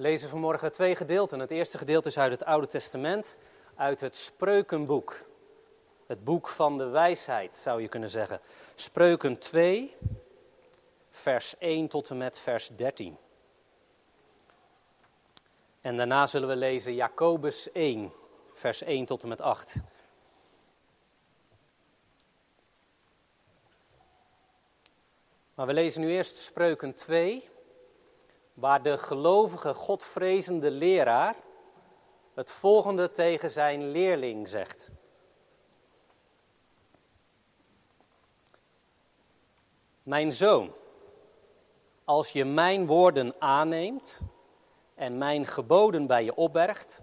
Lezen vanmorgen twee gedeelten. Het eerste gedeelte is uit het Oude Testament, uit het Spreukenboek. Het boek van de wijsheid, zou je kunnen zeggen. Spreuken 2, vers 1 tot en met vers 13. En daarna zullen we lezen Jacobus 1, vers 1 tot en met 8. Maar we lezen nu eerst Spreuken 2, waar de gelovige, godvrezende leraar het volgende tegen zijn leerling zegt. Mijn zoon, als je mijn woorden aanneemt en mijn geboden bij je opbergt,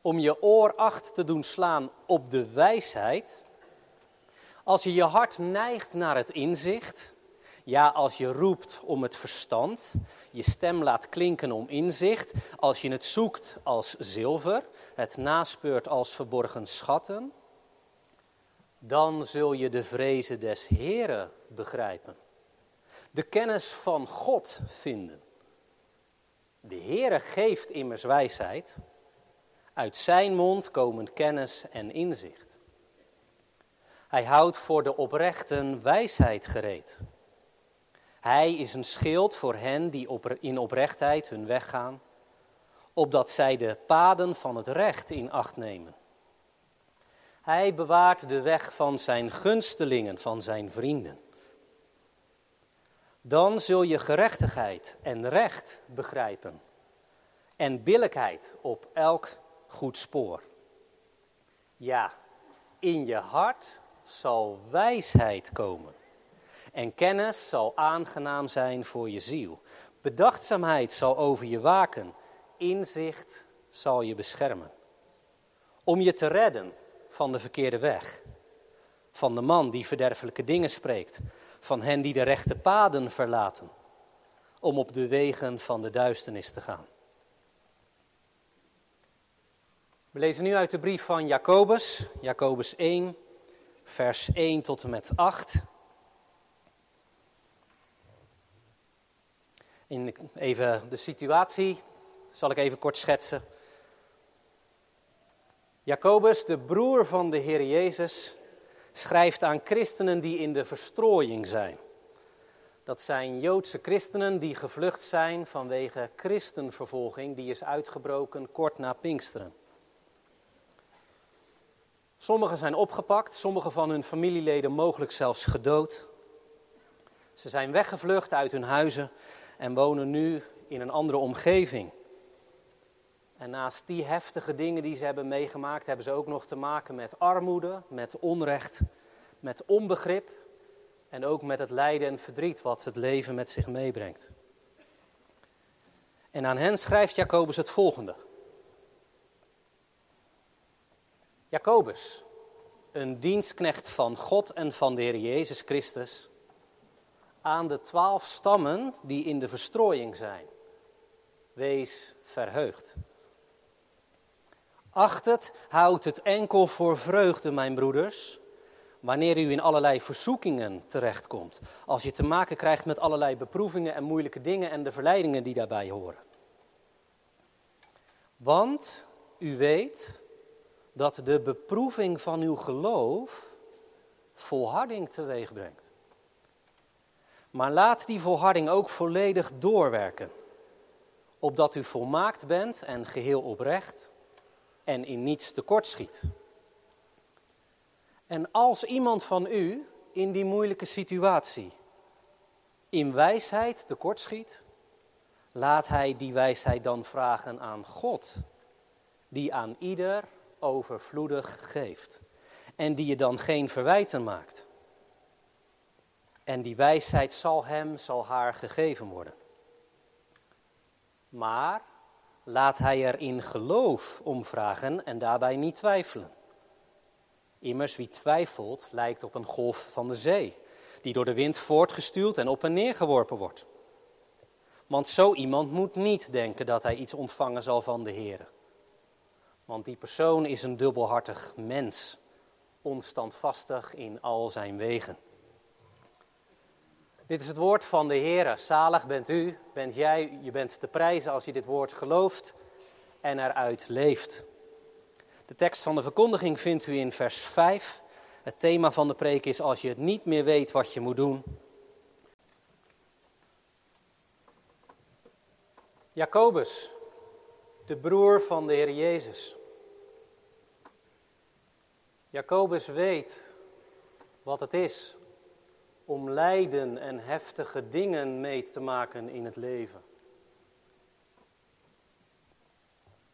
om je oor acht te doen slaan op de wijsheid, als je je hart neigt naar het inzicht, ja, als je roept om het verstand, je stem laat klinken om inzicht, als je het zoekt als zilver, het naspeurt als verborgen schatten, dan zul je de vrezen des Heren begrijpen. De kennis van God vinden. De Heere geeft immers wijsheid. Uit zijn mond komen kennis en inzicht. Hij houdt voor de oprechten wijsheid gereed. Hij is een schild voor hen die in oprechtheid hun weg gaan, opdat zij de paden van het recht in acht nemen. Hij bewaart de weg van zijn gunstelingen, van zijn vrienden. Dan zul je gerechtigheid en recht begrijpen en billijkheid op elk goed spoor. Ja, in je hart zal wijsheid komen en kennis zal aangenaam zijn voor je ziel. Bedachtzaamheid zal over je waken, inzicht zal je beschermen. Om je te redden van de verkeerde weg, van de man die verderfelijke dingen spreekt, van hen die de rechte paden verlaten, om op de wegen van de duisternis te gaan. We lezen nu uit de brief van Jacobus, Jacobus 1, vers 1 tot en met 8. In even de situatie zal ik even kort schetsen. Jacobus, de broer van de Heer Jezus, schrijft aan christenen die in de verstrooiing zijn. Dat zijn Joodse christenen die gevlucht zijn vanwege christenvervolging, die is uitgebroken kort na Pinksteren. Sommigen zijn opgepakt, sommige van hun familieleden mogelijk zelfs gedood. Ze zijn weggevlucht uit hun huizen en wonen nu in een andere omgeving. En naast die heftige dingen die ze hebben meegemaakt, hebben ze ook nog te maken met armoede, met onrecht, met onbegrip en ook met het lijden en verdriet wat het leven met zich meebrengt. En aan hen schrijft Jacobus het volgende. Jacobus, een dienstknecht van God en van de Heer Jezus Christus, aan de twaalf stammen die in de verstrooiing zijn. Wees verheugd. Acht het, houd het enkel voor vreugde, mijn broeders, wanneer u in allerlei verzoekingen terechtkomt. Als je te maken krijgt met allerlei beproevingen en moeilijke dingen en de verleidingen die daarbij horen. Want u weet dat de beproeving van uw geloof volharding teweeg brengt. Maar laat die volharding ook volledig doorwerken, opdat u volmaakt bent en geheel oprecht en in niets tekortschiet. En als iemand van u in die moeilijke situatie in wijsheid tekortschiet, laat hij die wijsheid dan vragen aan God, die aan ieder overvloedig geeft en die je dan geen verwijten maakt. En die wijsheid zal hem, zal haar gegeven worden. Maar laat hij er in geloof om vragen en daarbij niet twijfelen. Immers wie twijfelt lijkt op een golf van de zee, die door de wind voortgestuwd en op en neer geworpen wordt. Want zo iemand moet niet denken dat hij iets ontvangen zal van de Heer. Want die persoon is een dubbelhartig mens, onstandvastig in al zijn wegen. Dit is het woord van de Heer. Zalig bent u, bent jij, je bent te prijzen als je dit woord gelooft en eruit leeft. De tekst van de verkondiging vindt u in vers 5. Het thema van de preek is als je het niet meer weet wat je moet doen. Jacobus, de broer van de Heer Jezus. Jacobus weet wat het is om lijden en heftige dingen mee te maken in het leven.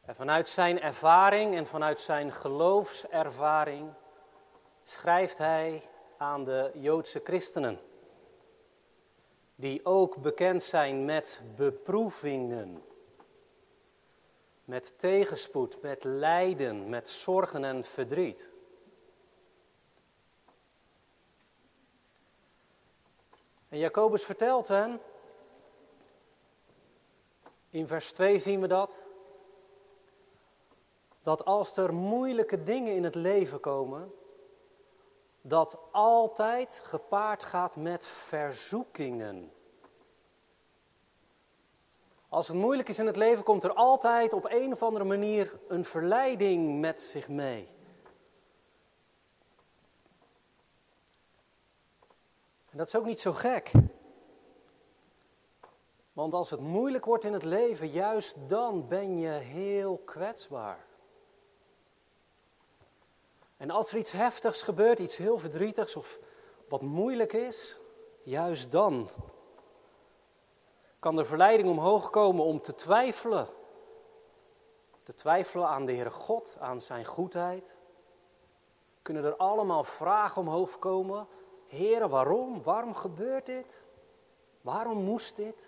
En vanuit zijn ervaring en vanuit zijn geloofservaring schrijft hij aan de Joodse christenen, die ook bekend zijn met beproevingen, met tegenspoed, met lijden, met zorgen en verdriet. En Jacobus vertelt hen, in vers 2 zien we dat, dat als er moeilijke dingen in het leven komen, dat altijd gepaard gaat met verzoekingen. Als het moeilijk is in het leven, komt er altijd op een of andere manier een verleiding met zich mee. En dat is ook niet zo gek. Want als het moeilijk wordt in het leven, juist dan ben je heel kwetsbaar. En als er iets heftigs gebeurt, iets heel verdrietigs of wat moeilijk is, juist dan kan de verleiding omhoog komen om te twijfelen. Te twijfelen aan de Heere God, aan zijn goedheid. Kunnen er allemaal vragen omhoog komen. Heere, waarom? Waarom gebeurt dit? Waarom moest dit?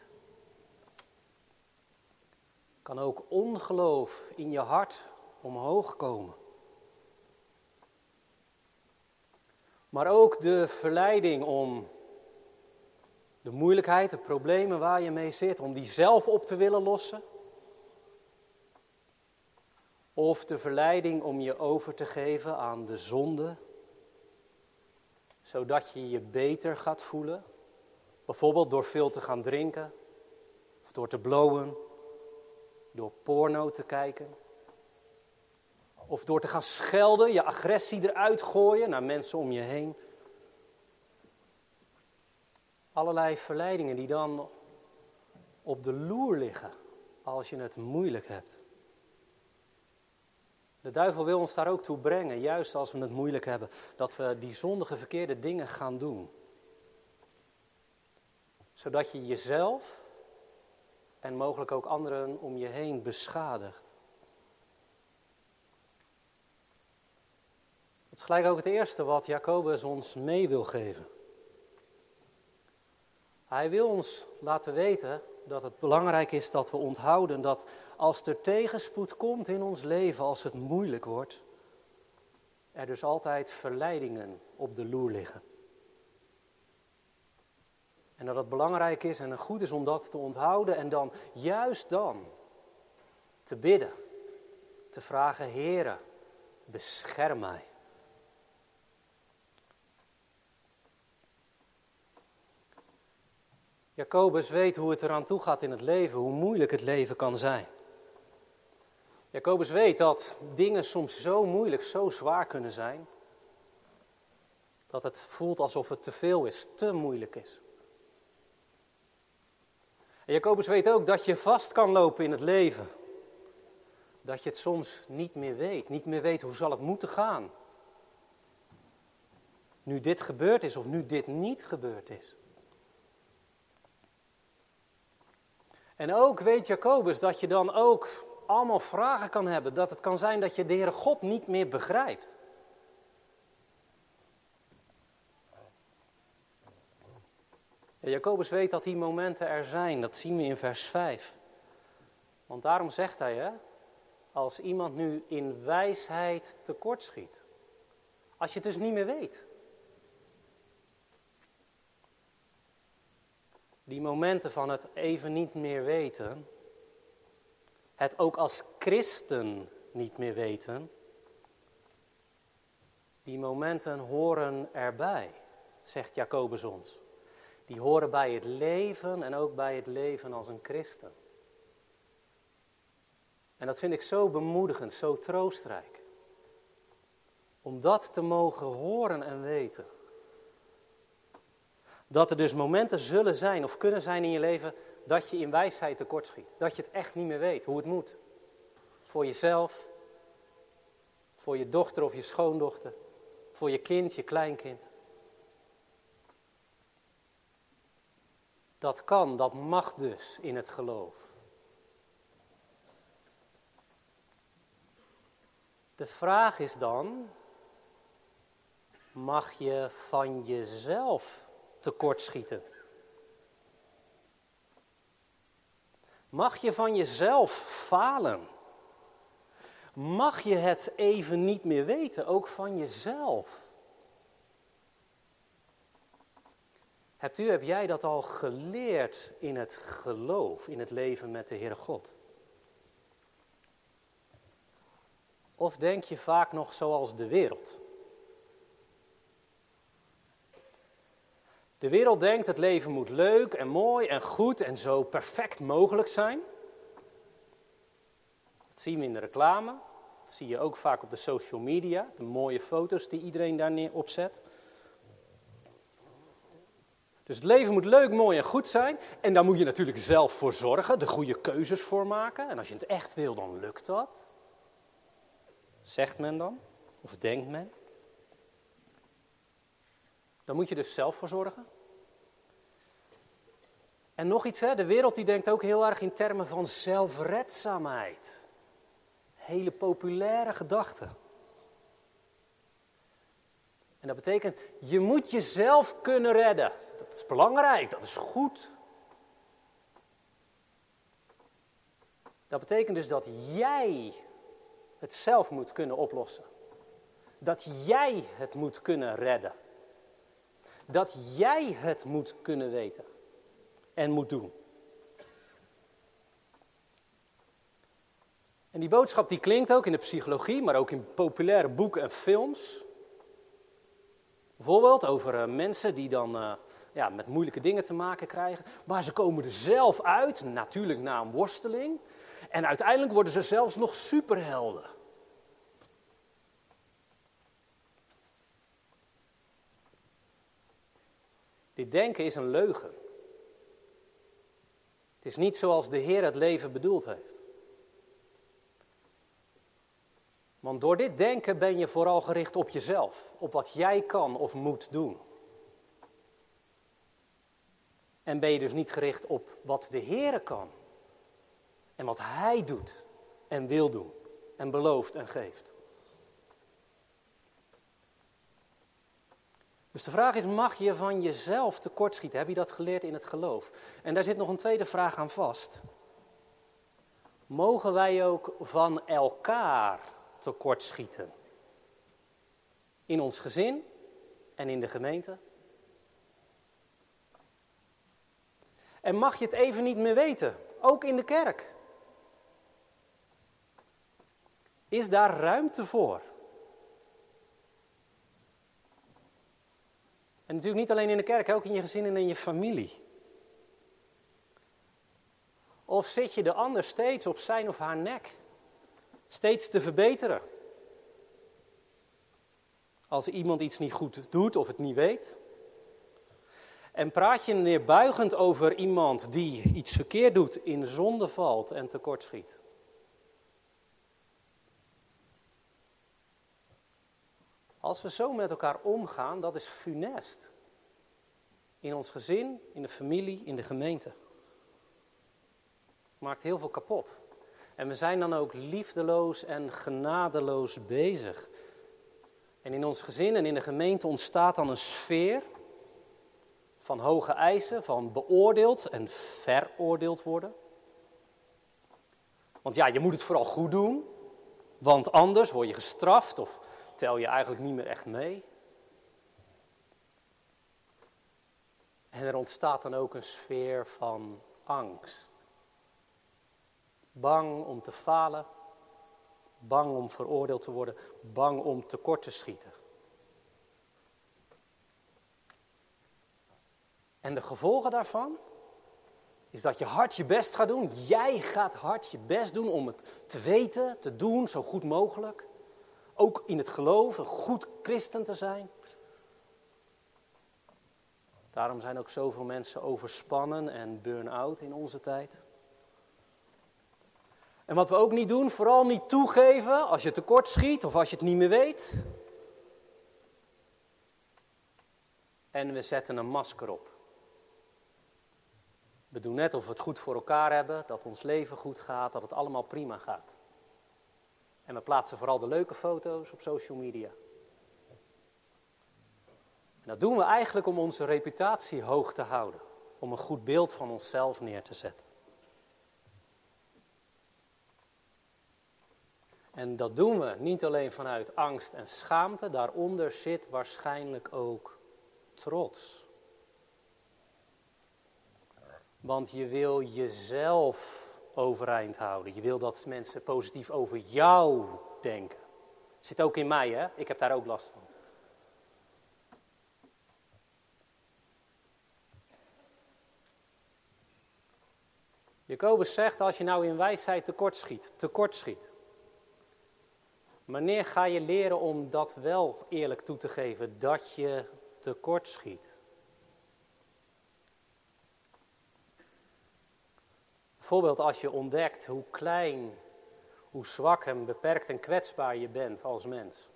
Kan ook ongeloof in je hart omhoog komen. Maar ook de verleiding om de moeilijkheid, de problemen waar je mee zit, om die zelf op te willen lossen. Of de verleiding om je over te geven aan de zonde, zodat je je beter gaat voelen. Bijvoorbeeld door veel te gaan drinken, of door te blowen, door porno te kijken. Of door te gaan schelden, je agressie eruit gooien naar mensen om je heen. Allerlei verleidingen die dan op de loer liggen als je het moeilijk hebt. De duivel wil ons daar ook toe brengen, juist als we het moeilijk hebben, dat we die zondige verkeerde dingen gaan doen. Zodat je jezelf en mogelijk ook anderen om je heen beschadigt. is gelijk ook het eerste wat Jacobus ons mee wil geven. Hij wil ons laten weten dat het belangrijk is dat we onthouden dat als er tegenspoed komt in ons leven, als het moeilijk wordt, er dus altijd verleidingen op de loer liggen. En dat het belangrijk is en goed is om dat te onthouden en dan juist dan te bidden, te vragen, Heere, bescherm mij. Jacobus weet hoe het eraan toe gaat in het leven, hoe moeilijk het leven kan zijn. Jacobus weet dat dingen soms zo moeilijk, zo zwaar kunnen zijn, dat het voelt alsof het te veel is, te moeilijk is. En Jacobus weet ook dat je vast kan lopen in het leven. Dat je het soms niet meer weet, niet meer weet hoe zal het moeten gaan. Nu dit gebeurd is of nu dit niet gebeurd is. En ook weet Jacobus dat je dan ook allemaal vragen kan hebben. Dat het kan zijn dat je de Heere God niet meer begrijpt. En Jacobus weet dat die momenten er zijn. Dat zien we in vers 5. Want daarom zegt hij, hè, als iemand nu in wijsheid tekortschiet. Als je het dus niet meer weet. die momenten van het even niet meer weten, het ook als christen niet meer weten, die momenten horen erbij, zegt Jacobus ons. Die horen bij het leven en ook bij het leven als een christen. En dat vind ik zo bemoedigend, zo troostrijk. Om dat te mogen horen en weten. Dat er dus momenten zullen zijn of kunnen zijn in je leven dat je in wijsheid tekortschiet. Dat je het echt niet meer weet hoe het moet. Voor jezelf, voor je dochter of je schoondochter, voor je kind, je kleinkind. Dat kan, dat mag dus in het geloof. De vraag is dan, mag je van jezelf tekortschieten? Mag je van jezelf falen? Mag je het even niet meer weten, ook van jezelf? Hebt u, heb jij dat al geleerd in het geloof, in het leven met de Heere God? Of denk je vaak nog zoals de wereld? De wereld denkt het leven moet leuk en mooi en goed en zo perfect mogelijk zijn. Dat zien we in de reclame. Dat zie je ook vaak op de social media. De mooie foto's die iedereen daar neer. Dus het leven moet leuk, mooi en goed zijn. En daar moet je natuurlijk zelf voor zorgen, de goede keuzes voor maken. En als je het echt wil, dan lukt dat. Zegt men dan? Of denkt men? Dan moet je dus zelf voor zorgen. En nog iets, hè? de wereld die denkt ook heel erg in termen van zelfredzaamheid. Hele populaire gedachte. En dat betekent, je moet jezelf kunnen redden. Dat is belangrijk, dat is goed. Dat betekent dus dat jij het zelf moet kunnen oplossen. Dat jij het moet kunnen redden. Dat jij het moet kunnen weten en moet doen. En die boodschap die klinkt ook in de psychologie, maar ook in populaire boeken en films. Bijvoorbeeld over uh, mensen die dan uh, ja, met moeilijke dingen te maken krijgen. Maar ze komen er zelf uit, natuurlijk na een worsteling. En uiteindelijk worden ze zelfs nog superhelden. Dit denken is een leugen. Het is niet zoals de Heer het leven bedoeld heeft. Want door dit denken ben je vooral gericht op jezelf, op wat jij kan of moet doen. En ben je dus niet gericht op wat de Heer kan en wat Hij doet en wil doen en belooft en geeft. Dus de vraag is, mag je van jezelf tekortschieten? Heb je dat geleerd in het geloof? En daar zit nog een tweede vraag aan vast. Mogen wij ook van elkaar tekortschieten? In ons gezin en in de gemeente? En mag je het even niet meer weten, ook in de kerk? Is daar ruimte voor? En natuurlijk niet alleen in de kerk, ook in je gezin en in je familie. Of zit je de ander steeds op zijn of haar nek? Steeds te verbeteren. Als iemand iets niet goed doet of het niet weet. En praat je neerbuigend over iemand die iets verkeerd doet, in zonde valt en tekortschiet. Als we zo met elkaar omgaan, dat is funest. In ons gezin, in de familie, in de gemeente. Maakt heel veel kapot. En we zijn dan ook liefdeloos en genadeloos bezig. En in ons gezin en in de gemeente ontstaat dan een sfeer van hoge eisen, van beoordeeld en veroordeeld worden. Want ja, je moet het vooral goed doen, want anders word je gestraft of tel je eigenlijk niet meer echt mee. En er ontstaat dan ook een sfeer van angst. Bang om te falen, bang om veroordeeld te worden, bang om tekort te schieten. En de gevolgen daarvan is dat je hard je best gaat doen. Jij gaat hard je best doen om het te weten, te doen, zo goed mogelijk. Ook in het geloof, een goed christen te zijn. Daarom zijn ook zoveel mensen overspannen en burn-out in onze tijd. En wat we ook niet doen, vooral niet toegeven als je tekort schiet of als je het niet meer weet. En we zetten een masker op. We doen net of we het goed voor elkaar hebben, dat ons leven goed gaat, dat het allemaal prima gaat. En we plaatsen vooral de leuke foto's op social media. En dat doen we eigenlijk om onze reputatie hoog te houden, om een goed beeld van onszelf neer te zetten. En dat doen we niet alleen vanuit angst en schaamte, daaronder zit waarschijnlijk ook trots. Want je wil jezelf overeind houden. Je wil dat mensen positief over jou denken. Zit ook in mij, hè? Ik heb daar ook last van. Jacobus zegt, als je nou in wijsheid tekort schiet, tekort schiet. Wanneer ga je leren om dat wel eerlijk toe te geven, dat je tekort schiet? Bijvoorbeeld als je ontdekt hoe klein, hoe zwak en beperkt en kwetsbaar je bent als mens.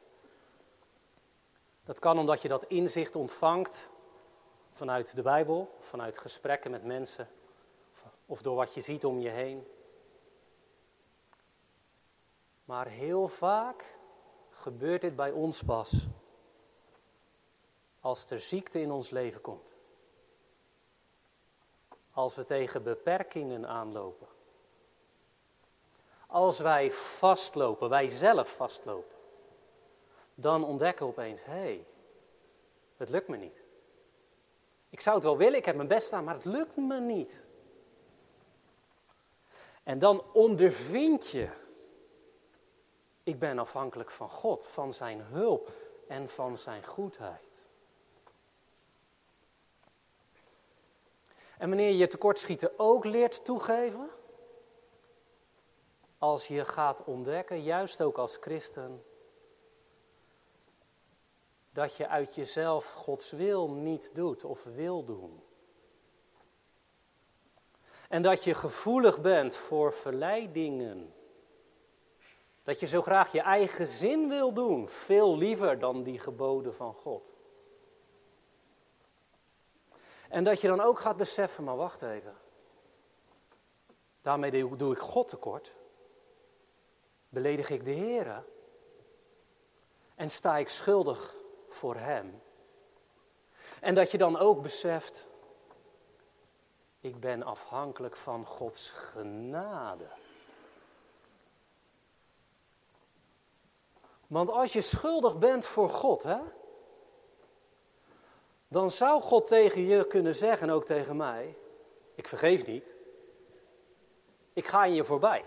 Dat kan omdat je dat inzicht ontvangt vanuit de Bijbel, vanuit gesprekken met mensen of door wat je ziet om je heen. Maar heel vaak gebeurt dit bij ons pas als er ziekte in ons leven komt. Als we tegen beperkingen aanlopen. Als wij vastlopen, wij zelf vastlopen. Dan ontdekken we opeens, hé, hey, het lukt me niet. Ik zou het wel willen, ik heb mijn best gedaan, maar het lukt me niet. En dan ondervind je, ik ben afhankelijk van God, van zijn hulp en van zijn goedheid. En wanneer je tekortschieten ook leert toegeven, als je gaat ontdekken, juist ook als christen, dat je uit jezelf Gods wil niet doet of wil doen. En dat je gevoelig bent voor verleidingen. Dat je zo graag je eigen zin wil doen, veel liever dan die geboden van God. En dat je dan ook gaat beseffen, maar wacht even. Daarmee doe ik God tekort. Beledig ik de Heer. En sta ik schuldig voor Hem. En dat je dan ook beseft, ik ben afhankelijk van Gods genade. Want als je schuldig bent voor God, hè, dan zou God tegen je kunnen zeggen, ook tegen mij, ik vergeef niet. Ik ga in je voorbij.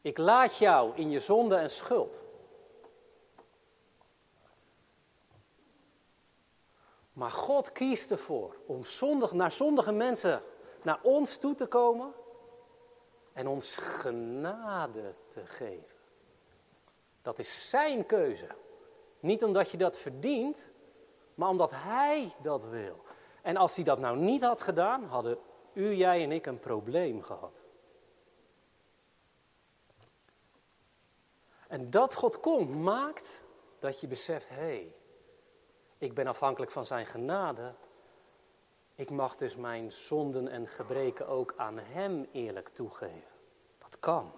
Ik laat jou in je zonde en schuld. Maar God kiest ervoor om zondig, naar zondige mensen naar ons toe te komen en ons genade te geven. Dat is zijn keuze. Niet omdat je dat verdient, maar omdat Hij dat wil. En als Hij dat nou niet had gedaan, hadden u, jij en ik een probleem gehad. En dat God komt, maakt dat je beseft, hé, hey, ik ben afhankelijk van Zijn genade. Ik mag dus mijn zonden en gebreken ook aan Hem eerlijk toegeven. Dat kan.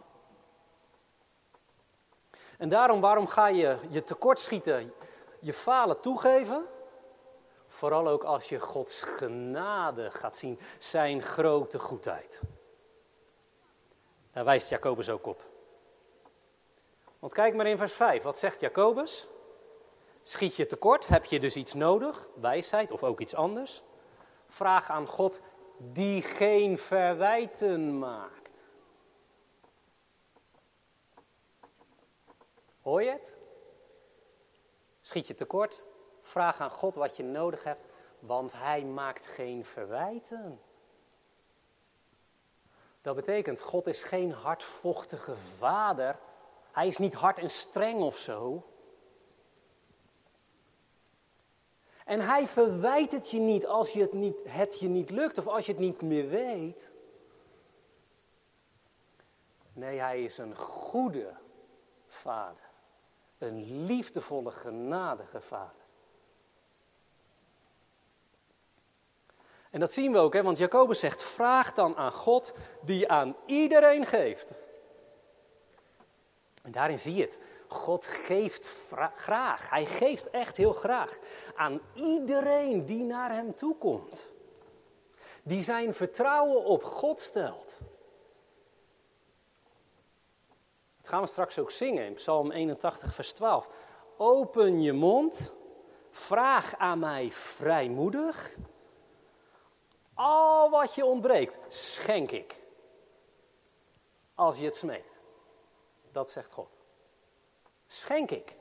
En daarom, waarom ga je je tekortschieten, je falen toegeven? Vooral ook als je Gods genade gaat zien, zijn grote goedheid. Daar wijst Jacobus ook op. Want kijk maar in vers 5, wat zegt Jacobus? Schiet je tekort, heb je dus iets nodig, wijsheid of ook iets anders? Vraag aan God die geen verwijten maakt. Hoor je het? Schiet je tekort, Vraag aan God wat je nodig hebt, want hij maakt geen verwijten. Dat betekent, God is geen hardvochtige vader. Hij is niet hard en streng of zo. En hij verwijt het je niet als je het, niet, het je niet lukt of als je het niet meer weet. Nee, hij is een goede vader. Een liefdevolle, genadige vader. En dat zien we ook, hè? want Jacobus zegt: vraag dan aan God die aan iedereen geeft. En daarin zie je het. God geeft graag. Hij geeft echt heel graag aan iedereen die naar hem toe komt. Die zijn vertrouwen op God stelt. Dat gaan we straks ook zingen in Psalm 81, vers 12. Open je mond, vraag aan mij vrijmoedig. Al wat je ontbreekt, schenk ik. Als je het smeekt. Dat zegt God. Schenk ik,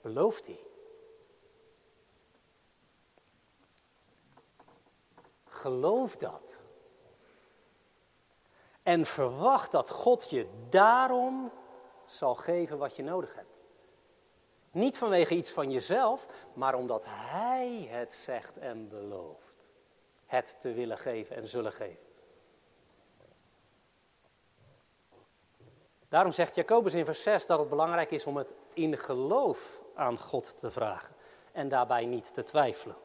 belooft hij. Geloof dat. En verwacht dat God je daarom zal geven wat je nodig hebt. Niet vanwege iets van jezelf, maar omdat Hij het zegt en belooft. Het te willen geven en zullen geven. Daarom zegt Jacobus in vers 6 dat het belangrijk is om het in geloof aan God te vragen en daarbij niet te twijfelen.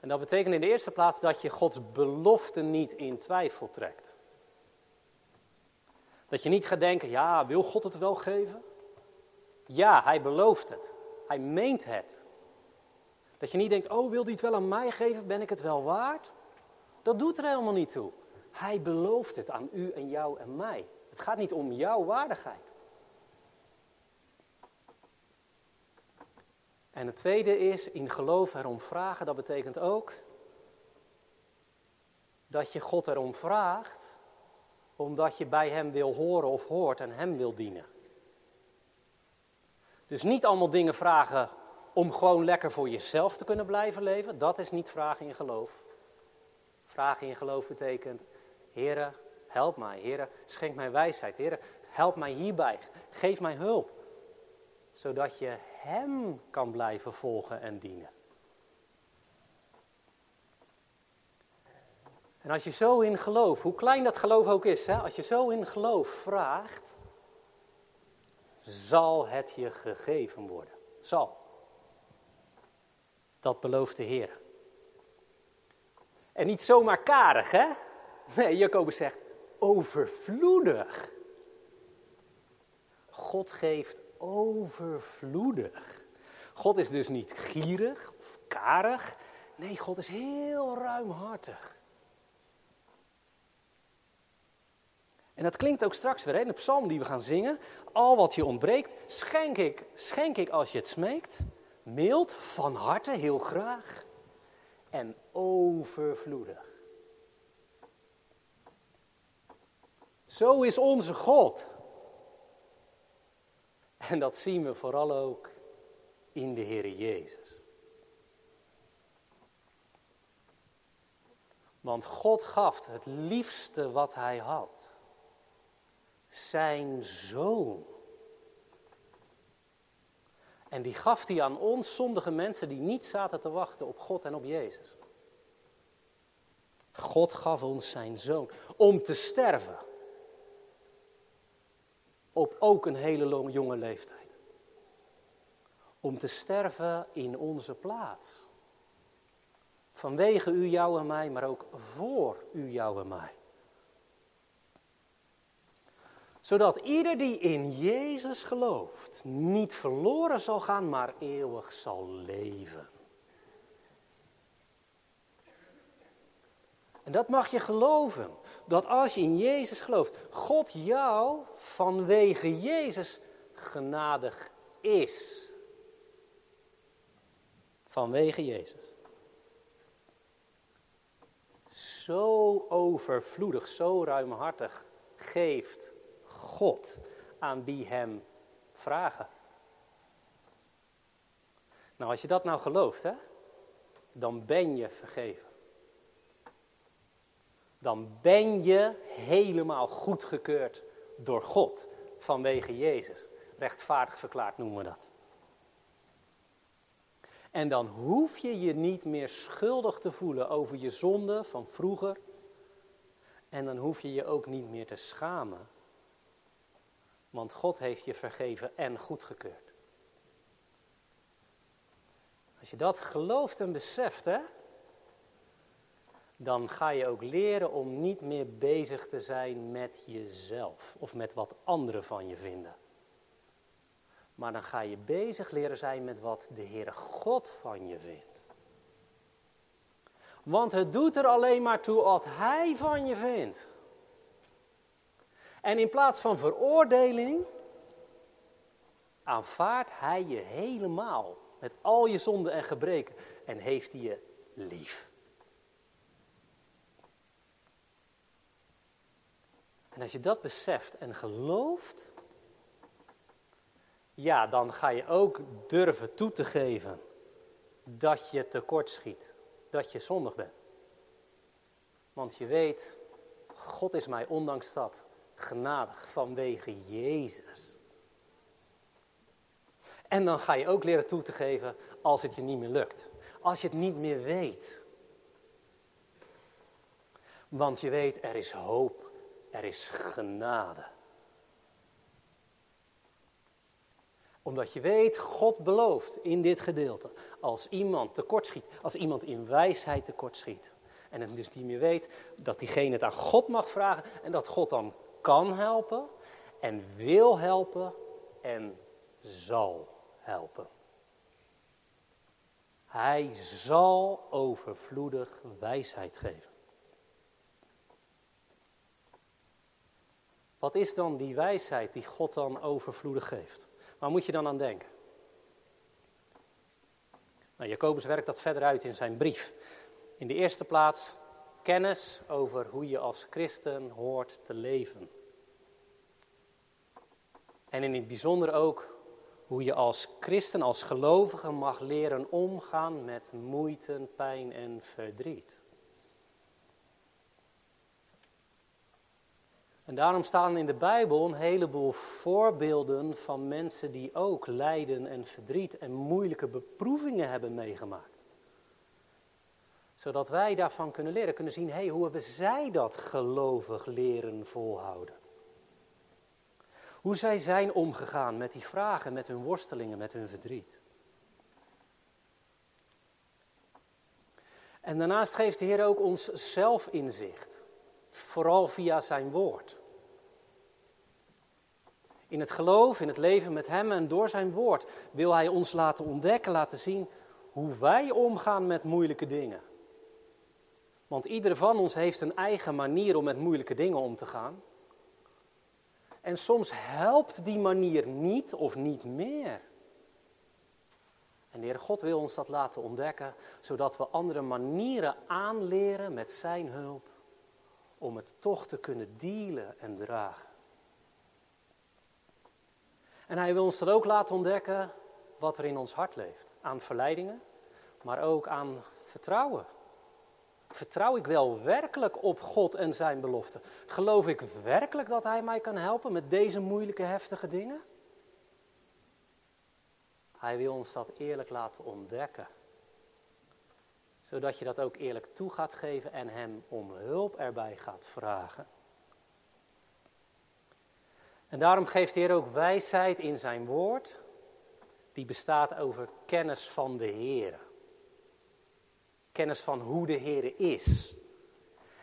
En dat betekent in de eerste plaats dat je Gods belofte niet in twijfel trekt. Dat je niet gaat denken, ja, wil God het wel geven? Ja, hij belooft het. Hij meent het. Dat je niet denkt, oh, wil hij het wel aan mij geven? Ben ik het wel waard? Dat doet er helemaal niet toe. Hij belooft het aan u en jou en mij. Het gaat niet om jouw waardigheid. En het tweede is in geloof erom vragen. Dat betekent ook dat je God erom vraagt omdat je bij Hem wil horen of hoort en Hem wil dienen. Dus niet allemaal dingen vragen om gewoon lekker voor jezelf te kunnen blijven leven. Dat is niet vragen in geloof. Vragen in geloof betekent, Heere, help mij. Heere, schenk mij wijsheid. Heere, help mij hierbij. Geef mij hulp. Zodat je Hem kan blijven volgen en dienen. En als je zo in geloof, hoe klein dat geloof ook is, hè, als je zo in geloof vraagt, zal het je gegeven worden. Zal. Dat belooft de Heer. En niet zomaar karig, hè? Nee, Jacobus zegt overvloedig. God geeft overvloedig. God is dus niet gierig of karig. Nee, God is heel ruimhartig. En dat klinkt ook straks weer in de psalm die we gaan zingen. Al wat je ontbreekt, schenk ik, schenk ik als je het smeekt. Mild, van harte, heel graag. En overvloedig. Zo is onze God. En dat zien we vooral ook in de Heer Jezus. Want God gaf het liefste wat hij had zijn zoon. En die gaf hij aan ons zondige mensen die niet zaten te wachten op God en op Jezus. God gaf ons zijn zoon om te sterven. Op ook een hele jonge leeftijd. Om te sterven in onze plaats. Vanwege u, jou en mij, maar ook voor u, jou en mij zodat ieder die in Jezus gelooft niet verloren zal gaan, maar eeuwig zal leven. En dat mag je geloven. Dat als je in Jezus gelooft, God jou vanwege Jezus genadig is. Vanwege Jezus. Zo overvloedig, zo ruimhartig geeft God aan wie hem vragen. Nou, als je dat nou gelooft, hè, dan ben je vergeven. Dan ben je helemaal goedgekeurd door God vanwege Jezus. Rechtvaardig verklaard noemen we dat. En dan hoef je je niet meer schuldig te voelen over je zonde van vroeger. En dan hoef je je ook niet meer te schamen. Want God heeft je vergeven en goedgekeurd. Als je dat gelooft en beseft, hè, dan ga je ook leren om niet meer bezig te zijn met jezelf of met wat anderen van je vinden. Maar dan ga je bezig leren zijn met wat de Heere God van je vindt. Want het doet er alleen maar toe wat Hij van je vindt. En in plaats van veroordeling aanvaardt Hij je helemaal met al je zonden en gebreken en heeft hij je lief. En als je dat beseft en gelooft, ja, dan ga je ook durven toe te geven dat je tekort schiet, dat je zondig bent. Want je weet, God is mij ondanks dat genadig vanwege Jezus. En dan ga je ook leren toe te geven als het je niet meer lukt. Als je het niet meer weet. Want je weet, er is hoop, er is genade. Omdat je weet, God belooft in dit gedeelte, als iemand tekortschiet, als iemand in wijsheid tekortschiet, en het dus niet meer weet, dat diegene het aan God mag vragen en dat God dan kan helpen en wil helpen en zal helpen. Hij zal overvloedig wijsheid geven. Wat is dan die wijsheid die God dan overvloedig geeft? Waar moet je dan aan denken? Nou, Jacobus werkt dat verder uit in zijn brief. In de eerste plaats kennis over hoe je als christen hoort te leven. En in het bijzonder ook hoe je als christen, als gelovige mag leren omgaan met moeite, pijn en verdriet. En daarom staan in de Bijbel een heleboel voorbeelden van mensen die ook lijden en verdriet en moeilijke beproevingen hebben meegemaakt. Zodat wij daarvan kunnen leren, kunnen zien, hé, hoe hebben zij dat gelovig leren volhouden? Hoe zij zijn omgegaan met die vragen, met hun worstelingen, met hun verdriet. En daarnaast geeft de Heer ook ons zelfinzicht, vooral via zijn woord. In het geloof, in het leven met Hem en door zijn woord wil Hij ons laten ontdekken, laten zien hoe wij omgaan met moeilijke dingen. Want ieder van ons heeft een eigen manier om met moeilijke dingen om te gaan. En soms helpt die manier niet of niet meer. En de Heer God wil ons dat laten ontdekken, zodat we andere manieren aanleren met Zijn hulp, om het toch te kunnen dealen en dragen. En Hij wil ons dat ook laten ontdekken wat er in ons hart leeft, aan verleidingen, maar ook aan vertrouwen. Vertrouw ik wel werkelijk op God en zijn beloften? Geloof ik werkelijk dat Hij mij kan helpen met deze moeilijke, heftige dingen? Hij wil ons dat eerlijk laten ontdekken. Zodat je dat ook eerlijk toe gaat geven en Hem om hulp erbij gaat vragen. En daarom geeft de Heer ook wijsheid in zijn woord, die bestaat over kennis van de Heer kennis van hoe de Heer is.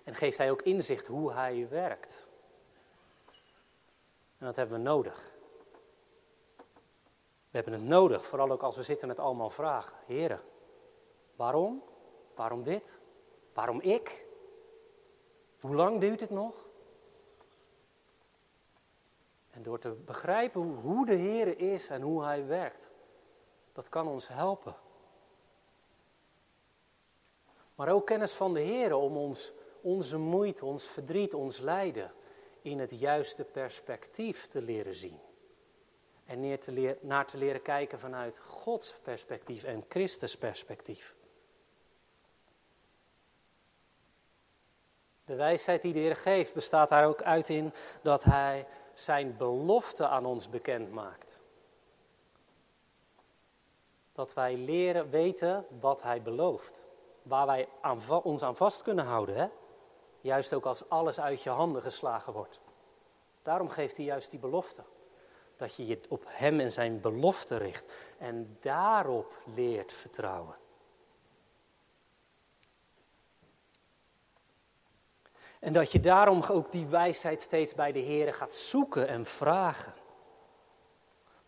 En geeft Hij ook inzicht hoe Hij werkt. En dat hebben we nodig. We hebben het nodig, vooral ook als we zitten met allemaal vragen. Heren, waarom? Waarom dit? Waarom ik? Hoe lang duurt het nog? En door te begrijpen hoe de Heer is en hoe Hij werkt, dat kan ons helpen maar ook kennis van de Heer om ons, onze moeite, ons verdriet, ons lijden in het juiste perspectief te leren zien. En neer te naar te leren kijken vanuit Gods perspectief en Christus perspectief. De wijsheid die de Heer geeft bestaat daar ook uit in dat Hij Zijn belofte aan ons bekend maakt. Dat wij leren weten wat Hij belooft. Waar wij ons aan vast kunnen houden. Hè? Juist ook als alles uit je handen geslagen wordt. Daarom geeft hij juist die belofte. Dat je je op hem en zijn belofte richt. En daarop leert vertrouwen. En dat je daarom ook die wijsheid steeds bij de Heer gaat zoeken en vragen.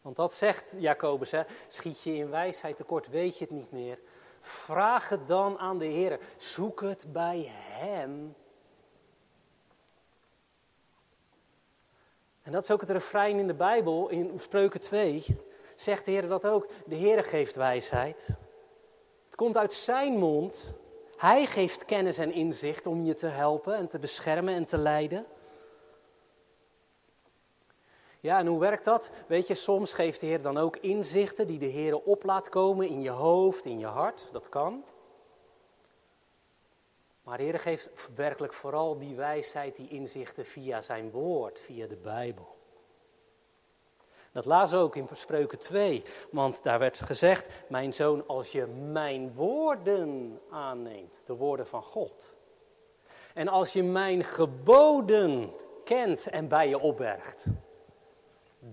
Want dat zegt Jacobus, hè, schiet je in wijsheid tekort, weet je het niet meer. Vraag het dan aan de Heer. Zoek het bij Hem. En dat is ook het refrein in de Bijbel, in Spreuken 2. Zegt de Heer dat ook. De Heer geeft wijsheid. Het komt uit Zijn mond. Hij geeft kennis en inzicht om je te helpen en te beschermen en te leiden. Ja, en hoe werkt dat? Weet je, soms geeft de Heer dan ook inzichten die de Heer op laat komen in je hoofd, in je hart. Dat kan. Maar de Heer geeft werkelijk vooral die wijsheid, die inzichten via zijn woord, via de Bijbel. Dat lazen we ook in Spreuken 2, want daar werd gezegd, mijn zoon, als je mijn woorden aanneemt, de woorden van God. En als je mijn geboden kent en bij je opbergt,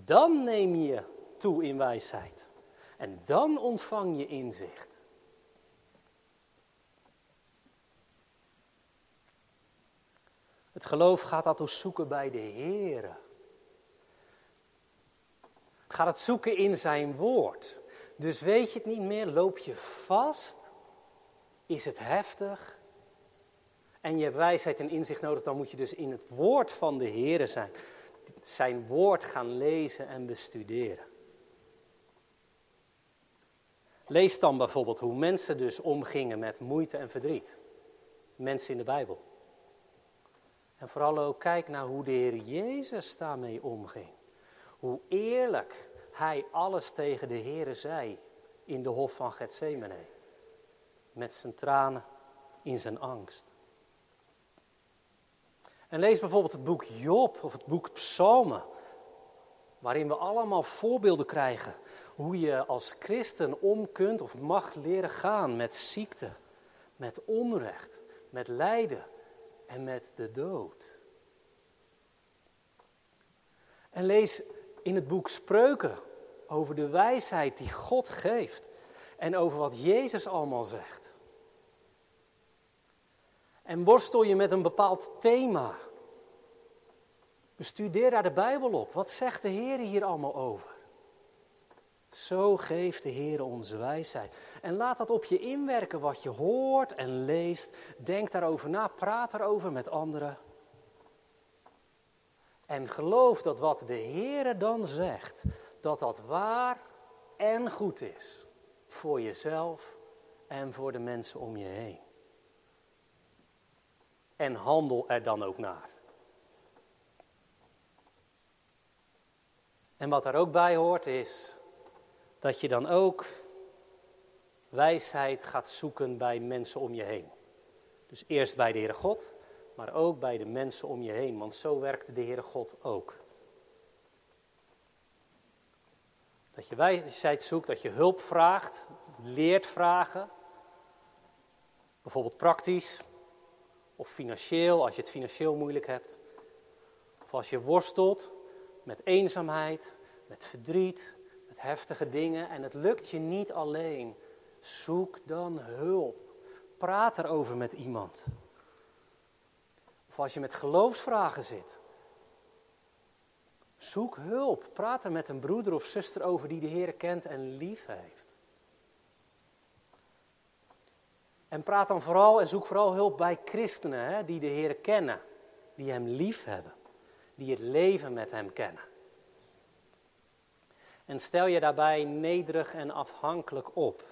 dan neem je toe in wijsheid. En dan ontvang je inzicht. Het geloof gaat dat zoeken bij de Heer. Gaat het zoeken in zijn woord. Dus weet je het niet meer, loop je vast, is het heftig en je hebt wijsheid en inzicht nodig, dan moet je dus in het woord van de Heer zijn. Zijn woord gaan lezen en bestuderen. Lees dan bijvoorbeeld hoe mensen dus omgingen met moeite en verdriet. Mensen in de Bijbel. En vooral ook kijk naar hoe de Heer Jezus daarmee omging. Hoe eerlijk hij alles tegen de Heer zei in de hof van Gethsemane. Met zijn tranen in zijn angst. En lees bijvoorbeeld het boek Job of het boek Psalmen. Waarin we allemaal voorbeelden krijgen hoe je als christen om kunt of mag leren gaan met ziekte, met onrecht, met lijden en met de dood. En lees in het boek Spreuken over de wijsheid die God geeft en over wat Jezus allemaal zegt. En worstel je met een bepaald thema. Bestudeer daar de Bijbel op. Wat zegt de Heer hier allemaal over? Zo geeft de Heer onze wijsheid. En laat dat op je inwerken wat je hoort en leest. Denk daarover na, praat erover met anderen. En geloof dat wat de Heer dan zegt, dat dat waar en goed is. Voor jezelf en voor de mensen om je heen. En handel er dan ook naar. En wat daar ook bij hoort is dat je dan ook wijsheid gaat zoeken bij mensen om je heen. Dus eerst bij de Heere God, maar ook bij de mensen om je heen, want zo werkt de Heere God ook. Dat je wijsheid zoekt, dat je hulp vraagt, leert vragen. Bijvoorbeeld praktisch of financieel, als je het financieel moeilijk hebt. Of als je worstelt met eenzaamheid, met verdriet, met heftige dingen en het lukt je niet alleen. Zoek dan hulp. Praat erover met iemand. Of als je met geloofsvragen zit. Zoek hulp. Praat er met een broeder of zuster over die de Heer kent en lief heeft. En praat dan vooral en zoek vooral hulp bij christenen hè, die de Heer kennen, die Hem lief hebben, die het leven met Hem kennen. En stel je daarbij nederig en afhankelijk op.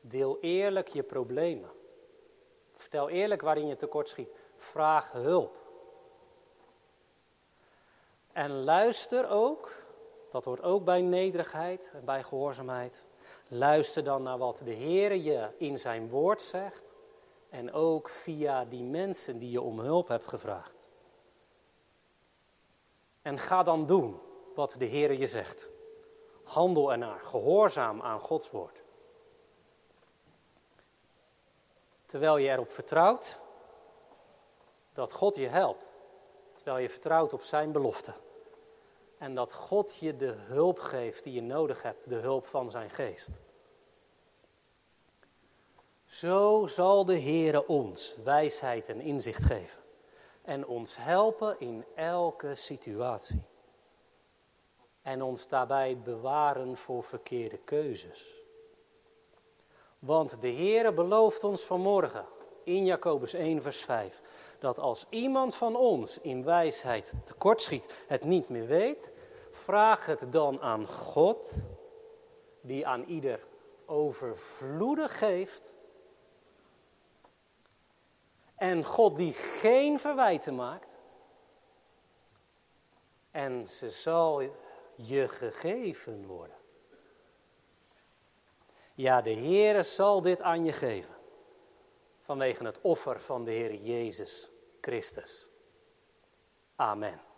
Deel eerlijk je problemen. Vertel eerlijk waarin je tekortschiet. Vraag hulp. En luister ook, dat hoort ook bij nederigheid en bij gehoorzaamheid. Luister dan naar wat de Heer je in zijn woord zegt. En ook via die mensen die je om hulp hebt gevraagd. En ga dan doen wat de Heer je zegt. Handel ernaar, gehoorzaam aan Gods woord. Terwijl je erop vertrouwt dat God je helpt. Terwijl je vertrouwt op Zijn belofte. En dat God je de hulp geeft die je nodig hebt, de hulp van Zijn geest. Zo zal de Heere ons wijsheid en inzicht geven en ons helpen in elke situatie. En ons daarbij bewaren voor verkeerde keuzes. Want de Heere belooft ons vanmorgen in Jacobus 1 vers 5 dat als iemand van ons in wijsheid tekortschiet, het niet meer weet, vraag het dan aan God, die aan ieder overvloedig geeft en God die geen verwijten maakt. En ze zal je gegeven worden. Ja, de Heere zal dit aan je geven. Vanwege het offer van de Heer Jezus Christus. Amen.